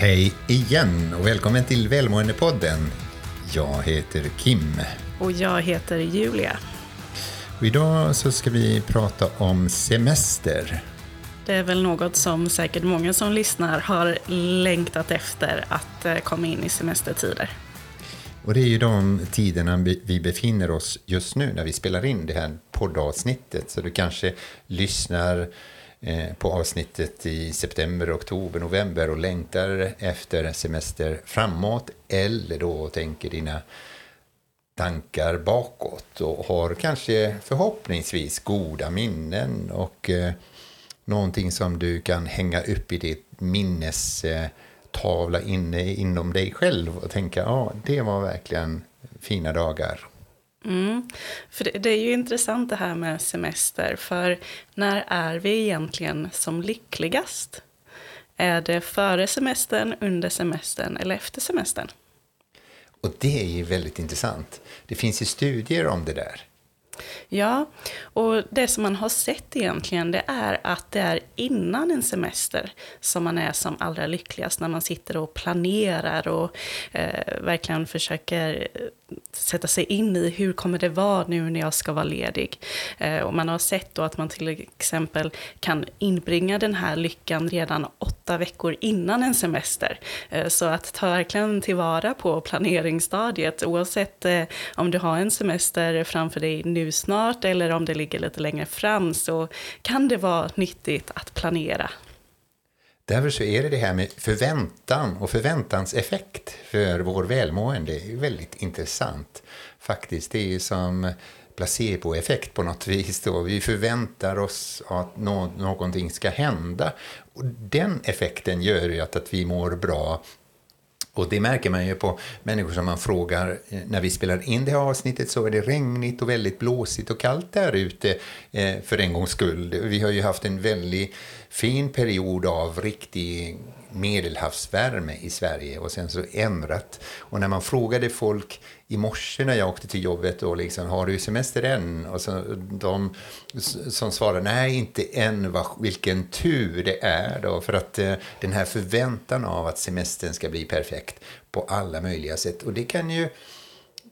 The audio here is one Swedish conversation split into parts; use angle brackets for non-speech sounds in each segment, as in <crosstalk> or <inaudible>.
Hej igen och välkommen till Välmåendepodden. Jag heter Kim. Och jag heter Julia. Och idag så ska vi prata om semester. Det är väl något som säkert många som lyssnar har längtat efter att eh, komma in i semestertider. Och det är ju de tiderna vi befinner oss just nu när vi spelar in det här poddavsnittet. Så du kanske lyssnar Eh, på avsnittet i september, oktober, november och längtar efter semester framåt eller då tänker dina tankar bakåt och har kanske förhoppningsvis goda minnen och eh, någonting som du kan hänga upp i ditt minnestavla eh, inne inom dig själv och tänka ja, det var verkligen fina dagar. Mm. För det, det, är ju intressant det här med semester, för när är vi egentligen som lyckligast? Är det före semestern, under semestern eller efter semestern? Och det är ju väldigt intressant. Det finns ju studier om det där. Ja, och det som man har sett egentligen det är att det är innan en semester som man är som allra lyckligast när man sitter och planerar och eh, verkligen försöker sätta sig in i hur kommer det vara nu när jag ska vara ledig. Eh, och man har sett då att man till exempel kan inbringa den här lyckan redan åtta veckor innan en semester. Eh, så att ta verkligen tillvara på planeringsstadiet oavsett eh, om du har en semester framför dig nu snart eller om det ligger lite längre fram så kan det vara nyttigt att planera. Därför så är det det här med förväntan och förväntanseffekt för vår välmående är väldigt intressant. Faktiskt, det är som placeboeffekt på något vis. Då. Vi förväntar oss att nå någonting ska hända. Och den effekten gör ju att, att vi mår bra och det märker man ju på människor som man frågar eh, när vi spelar in det här avsnittet så är det regnigt och väldigt blåsigt och kallt där ute eh, för en gångs skull. Vi har ju haft en väldigt fin period av riktig medelhavsvärme i Sverige och sen så ändrat. Och när man frågade folk i morse när jag åkte till jobbet och liksom, har du semester än? Och så, de som svarade, nej inte än, vilken tur det är då. För att eh, den här förväntan av att semestern ska bli perfekt på alla möjliga sätt. Och det kan ju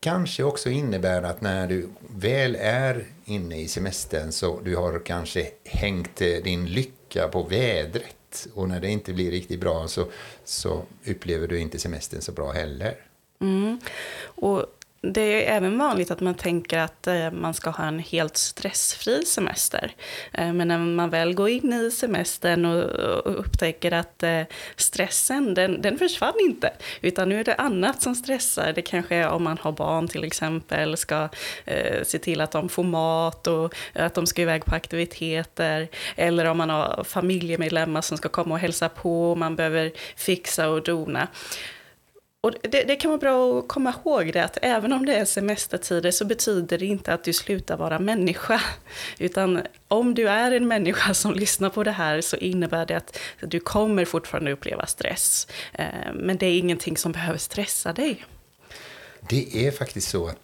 kanske också innebära att när du väl är inne i semestern så du har kanske hängt eh, din lycka på vädret och när det inte blir riktigt bra så, så upplever du inte semestern så bra heller. Mm. Och det är även vanligt att man tänker att eh, man ska ha en helt stressfri semester. Eh, men när man väl går in i semestern och upptäcker att eh, stressen, den, den försvann inte. Utan nu är det annat som stressar. Det kanske är om man har barn till exempel, ska se till att de får mat och att de ska iväg på aktiviteter. Eller om man har familjemedlemmar som ska komma och hälsa på och man behöver fixa och dona. Och det, det, kan vara bra att komma ihåg det, att även om det är semestertider så betyder det inte att du slutar vara människa. <laughs> Utan om du är en människa <laughs> som lyssnar på det här så innebär det att du kommer fortfarande uppleva stress. Eh, men det är ingenting som behöver stressa dig. Det är faktiskt så att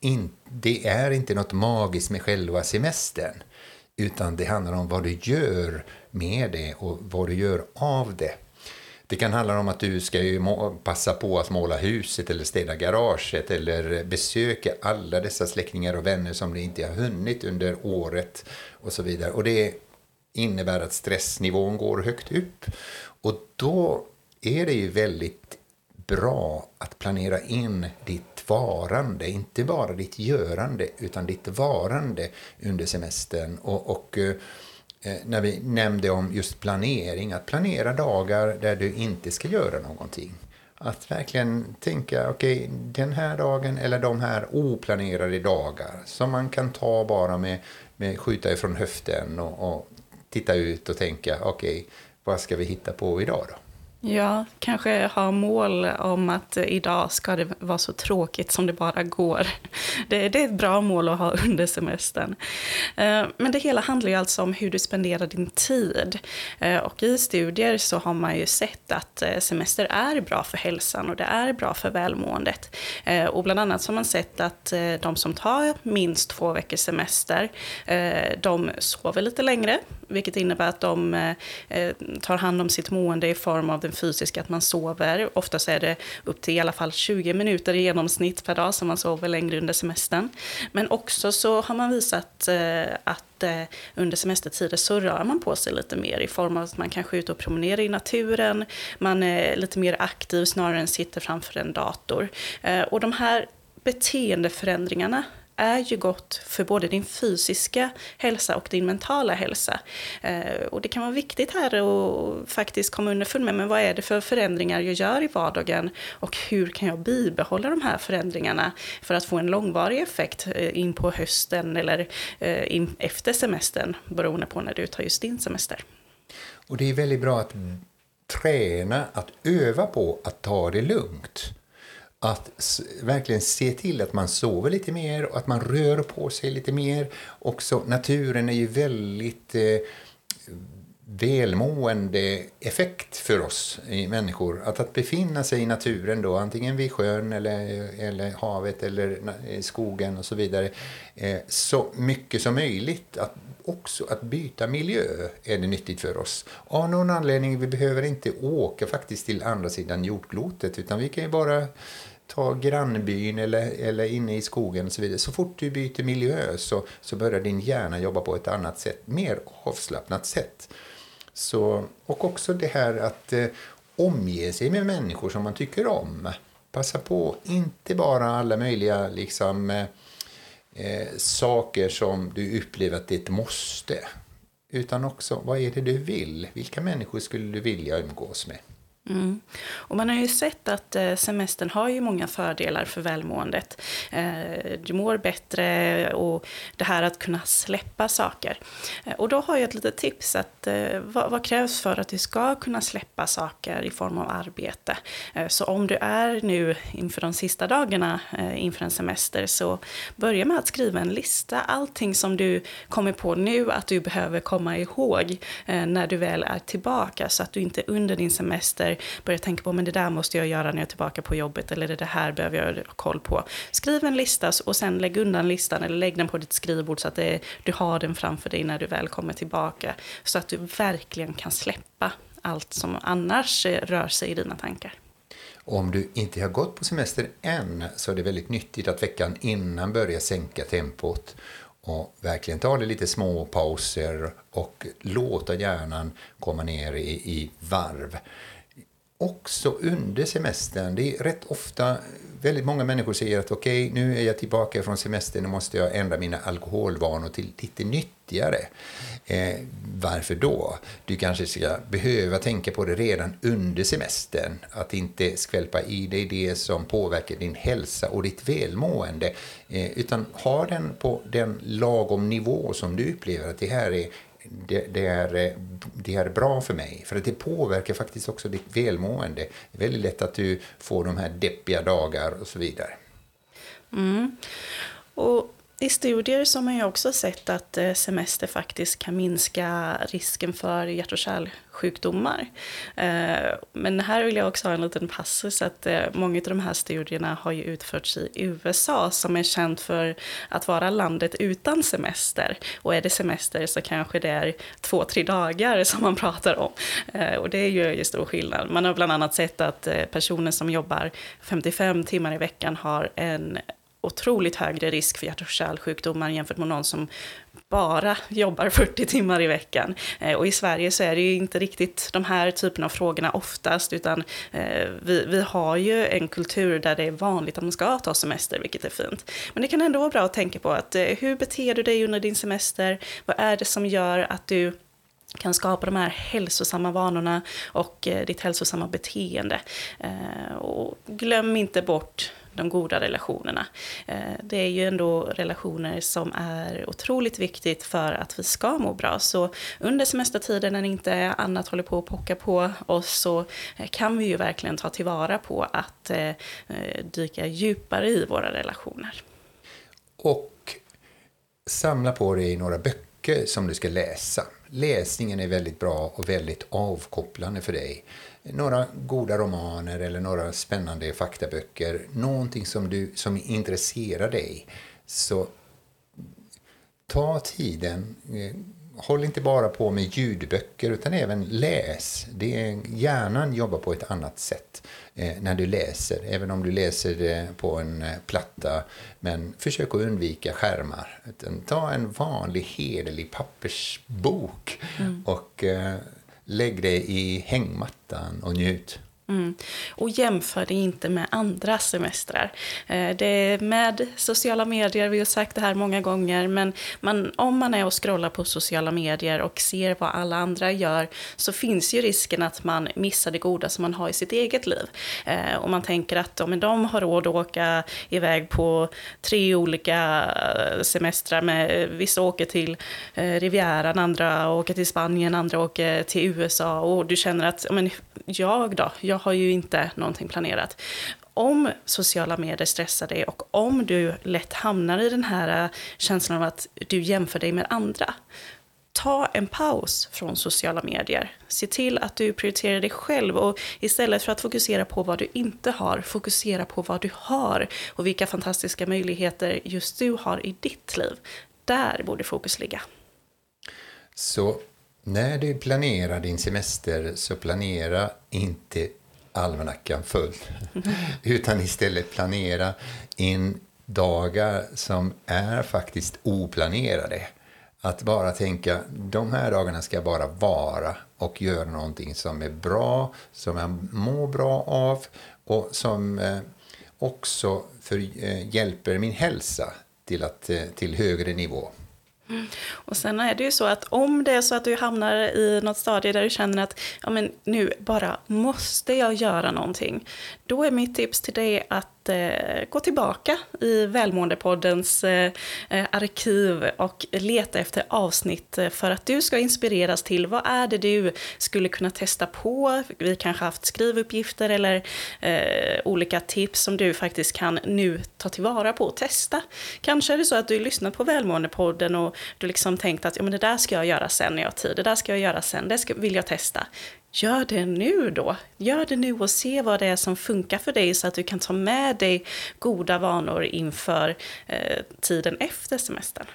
in, det är inte något magiskt med själva semestern. Utan det handlar om vad du gör med det och vad du gör av det. Det kan handla om att du ska passa på att måla huset eller städa garaget eller besöka alla dessa släktingar och vänner som du inte har hunnit under året och så vidare. Och det innebär att stressnivån går högt upp. Och då är det ju väldigt bra att planera in ditt varande, inte bara ditt görande utan ditt varande under semestern. och, och eh, Eh, när vi nämnde om just planering, att planera dagar där du inte ska göra någonting. Att verkligen tänka, okej, okay, den här dagen eller de här oplanerade dagar som man kan ta bara med, med skjuta ifrån höften och, och titta ut och tänka, okej, okay, vad ska vi hitta på idag då? Ja, kanske ha mål om att idag ska det vara så tråkigt som det bara går. <laughs> Det, det är ett bra mål att ha under semestern. Eh, men det hela handlar ju alltså om hur du spenderar din tid. Eh, och i studier så har man ju sett att eh, semester är bra för hälsan och det är bra för välmåendet. Och bland annat så har man sett att de som tar minst två veckors semester, de sover lite längre, vilket innebär att de tar hand om sitt mående i form av den fysiska, att man sover. Oftast är det upp till i alla fall 20 minuter i genomsnitt per dag som man sover längre under semestern. Men också så har man visat eh, att eh, under semestertider så rör man på sig lite mer i form av att man kanske är ute och promenerar i naturen, man är lite mer aktiv snarare än sitter framför en dator. Eh, och de här beteendeförändringarna är ju gott för både din fysiska hälsa och din mentala hälsa. Eh, och det kan vara viktigt här att faktiskt komma underfund med men vad är det för förändringar jag gör i vardagen och hur kan jag bibehålla de här förändringarna för att få en långvarig effekt eh, in på hösten eller eh, in efter semestern beroende på när du tar just din semester. Och det är väldigt bra att träna, att öva på att ta det lugnt att verkligen se till att man sover lite mer och att man rör på sig lite mer. Också naturen är ju väldigt eh, välmående effekt för oss människor. Att, att befinna sig i naturen, då, antingen vid sjön eller, eller havet eller skogen och så vidare, eh, så mycket som möjligt. Att också att byta miljö är det nyttigt för oss. Av någon anledning, vi behöver inte åka faktiskt till andra sidan jordklotet utan vi kan ju bara ta grannbyn eller, eller inne i skogen och så vidare. Så fort du byter miljö så, så börjar din hjärna jobba på ett annat sätt, mer avslappnat sätt. Så, och också det här att eh, omge sig med människor som man tycker om. Passa på, inte bara alla möjliga liksom, eh, eh, saker som du upplever att det är ett måste. Utan också, vad är det du vill? Vilka människor skulle du vilja umgås med? Mm. Och man har ju sett att eh, semestern har ju många fördelar för välmåendet. Eh, du mår bättre och det här att kunna släppa saker. Eh, och då har jag ett litet tips. att vad, vad, krävs för att du ska kunna släppa saker i form av arbete? Så om du är nu inför de sista dagarna inför en semester så börja med att skriva en lista. Allting som du kommer på nu att du behöver komma ihåg när du väl är tillbaka så att du inte under din semester börja tänka på men det där måste jag göra när jag är tillbaka på jobbet eller det här behöver jag ha koll på. Skriv en lista och sen lägg undan listan eller lägg den på ditt skrivbord så att det, du har den framför dig när du väl kommer tillbaka. Så att du verkligen kan släppa allt som annars eh, rör sig i dina tankar. Om du inte har gått på semester än så är det väldigt nyttigt att veckan innan börja sänka tempot och verkligen ta det lite små pauser och låta hjärnan komma ner i, i varv också under semestern. Det är rätt ofta väldigt många människor säger att okej, okay, nu är jag tillbaka från semestern, nu måste jag ändra mina alkoholvanor till lite nyttigare. Eh, varför då? Du kanske ska behöva tänka på det redan under semestern. Att inte skvälpa i dig det som påverkar din hälsa och ditt välmående. Eh, utan ha den på den lagom nivå som du upplever att det här är det, det, är, eh, det är bra för mig. För att det påverkar faktiskt också ditt välmående. Det är väldigt lätt att du får de här deppiga dagar och så vidare. Mm. Och i studier så har man ju också sett att eh, semester faktiskt kan minska risken för hjärt och kärlsjukdomar. Eh, men här vill jag också ha en liten passus att eh, många av de här studierna har ju utförts i USA som är känt för att vara landet utan semester. Och är det semester så kanske det är två, tre dagar som man pratar om. Och det är ju stor skillnad. Man har bland annat sett att personer som jobbar 55 timmar i veckan har en otroligt högre risk för hjärt och kärlsjukdomar jämfört med någon som bara jobbar 40 timmar i veckan. Eh, och i Sverige så är det ju inte riktigt de här typerna av frågorna oftast, utan eh, vi, vi har ju en kultur där det är vanligt att man ska ta semester, vilket är fint. Men det kan ändå vara bra att tänka på att eh, hur beter du dig under din semester? Vad är det som gör att du kan skapa de här hälsosamma vanorna och ditt hälsosamma beteende. och glöm inte bort de goda relationerna. Eh, det är ju ändå relationer som är otroligt viktigt för att vi ska må bra. Så under semestertiden när inte annat håller på att pocka på oss så eh, kan vi ju verkligen ta tillvara på att eh, dyka djupare i våra relationer. Och samla på dig några böcker som du ska läsa. Läsningen är väldigt bra och väldigt avkopplande för dig. Några goda romaner eller några spännande faktaböcker, någonting som, du, som intresserar dig, så ta tiden, eh, håll inte bara på med ljudböcker utan även läs. Det är, hjärnan jobbar på ett annat sätt eh, när du läser, även om du läser det på en eh, platta. Men försök att undvika skärmar. Utan ta en vanlig hederlig pappersbok mm. och eh, lägg det i hängmattan och njut. Mm. Och jämför det inte med andra semestrar. Eh, det är med sociala medier, vi har sagt det här många gånger, men man, om man är och scrollar på sociala medier och ser vad alla andra gör så finns ju risken att man missar det goda som man har i sitt eget liv. Eh, och man tänker att om de har råd att åka iväg på tre olika eh, semestrar, med, vissa åker till Rivieran, andra åker till Spanien, andra åker till USA och du känner att men, jag då, jag jag har ju inte någonting planerat. Om sociala medier stressar dig och om du lätt hamnar i den här eh, känslan av att du jämför dig med andra, ta en paus från sociala medier. Se till att du prioriterar dig själv och istället för att fokusera på vad du inte har, fokusera på vad du har och vilka fantastiska möjligheter just du har i ditt liv. Där borde fokus ligga. Så när du planerar din semester så planera inte almanackan full. <laughs> Utan istället planera in dagar som är faktiskt oplanerade. Att bara tänka, de här dagarna ska bara vara och göra någonting som är bra, som jag mår bra av och som eh, också för, eh, hjälper min hälsa till, att, eh, till högre nivå. Och sen är det ju så att om det är så att du hamnar i något stadie där du känner att ja, men nu bara måste jag göra någonting. Då är mitt tips till dig att eh, gå tillbaka i Välmåendepoddens eh, eh arkiv och leta efter avsnitt eh, för att du ska inspireras till vad är det du skulle kunna testa på. Vi kanske haft skrivuppgifter eller eh, olika tips som du faktiskt kan nu ta tillvara på och testa. Kanske är det så att du lyssnat på Välmåendepodden och du liksom tänkt att ja, men det där ska jag göra sen när jag har tid, det där ska jag göra sen, det ska, vill jag testa. Gör det nu då. Gör det nu och se vad det är som funkar för dig så att du kan ta med dig goda vanor inför eh, tiden efter semestern.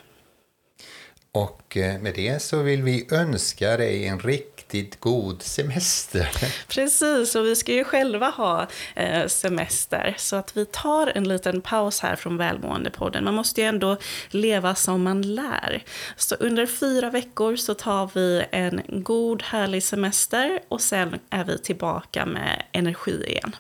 Och eh, med det så vill vi önska dig en riktigt god semester. <laughs> Precis, och vi ska ju själva ha eh, semester. Så att vi tar en liten paus här från Välmåendepodden. Man måste ju ändå leva som man lär. Så under fyra veckor så tar vi en god härlig semester och sen är vi tillbaka med energi igen.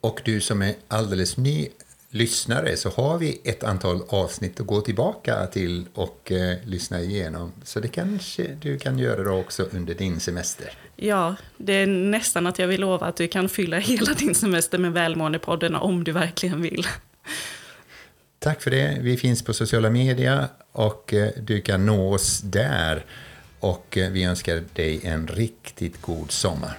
Och du som är alldeles ny lyssnare så har vi ett antal avsnitt att gå tillbaka till och eh, lyssna igenom. Så det kanske du kan göra då också under din semester. Ja, det är nästan att jag vill lova att du kan fylla hela din semester med Välmåendepodden om du verkligen vill. Tack för det. Vi finns på sociala medier och eh, du kan nå oss där. Och eh, vi önskar dig en riktigt god sommar.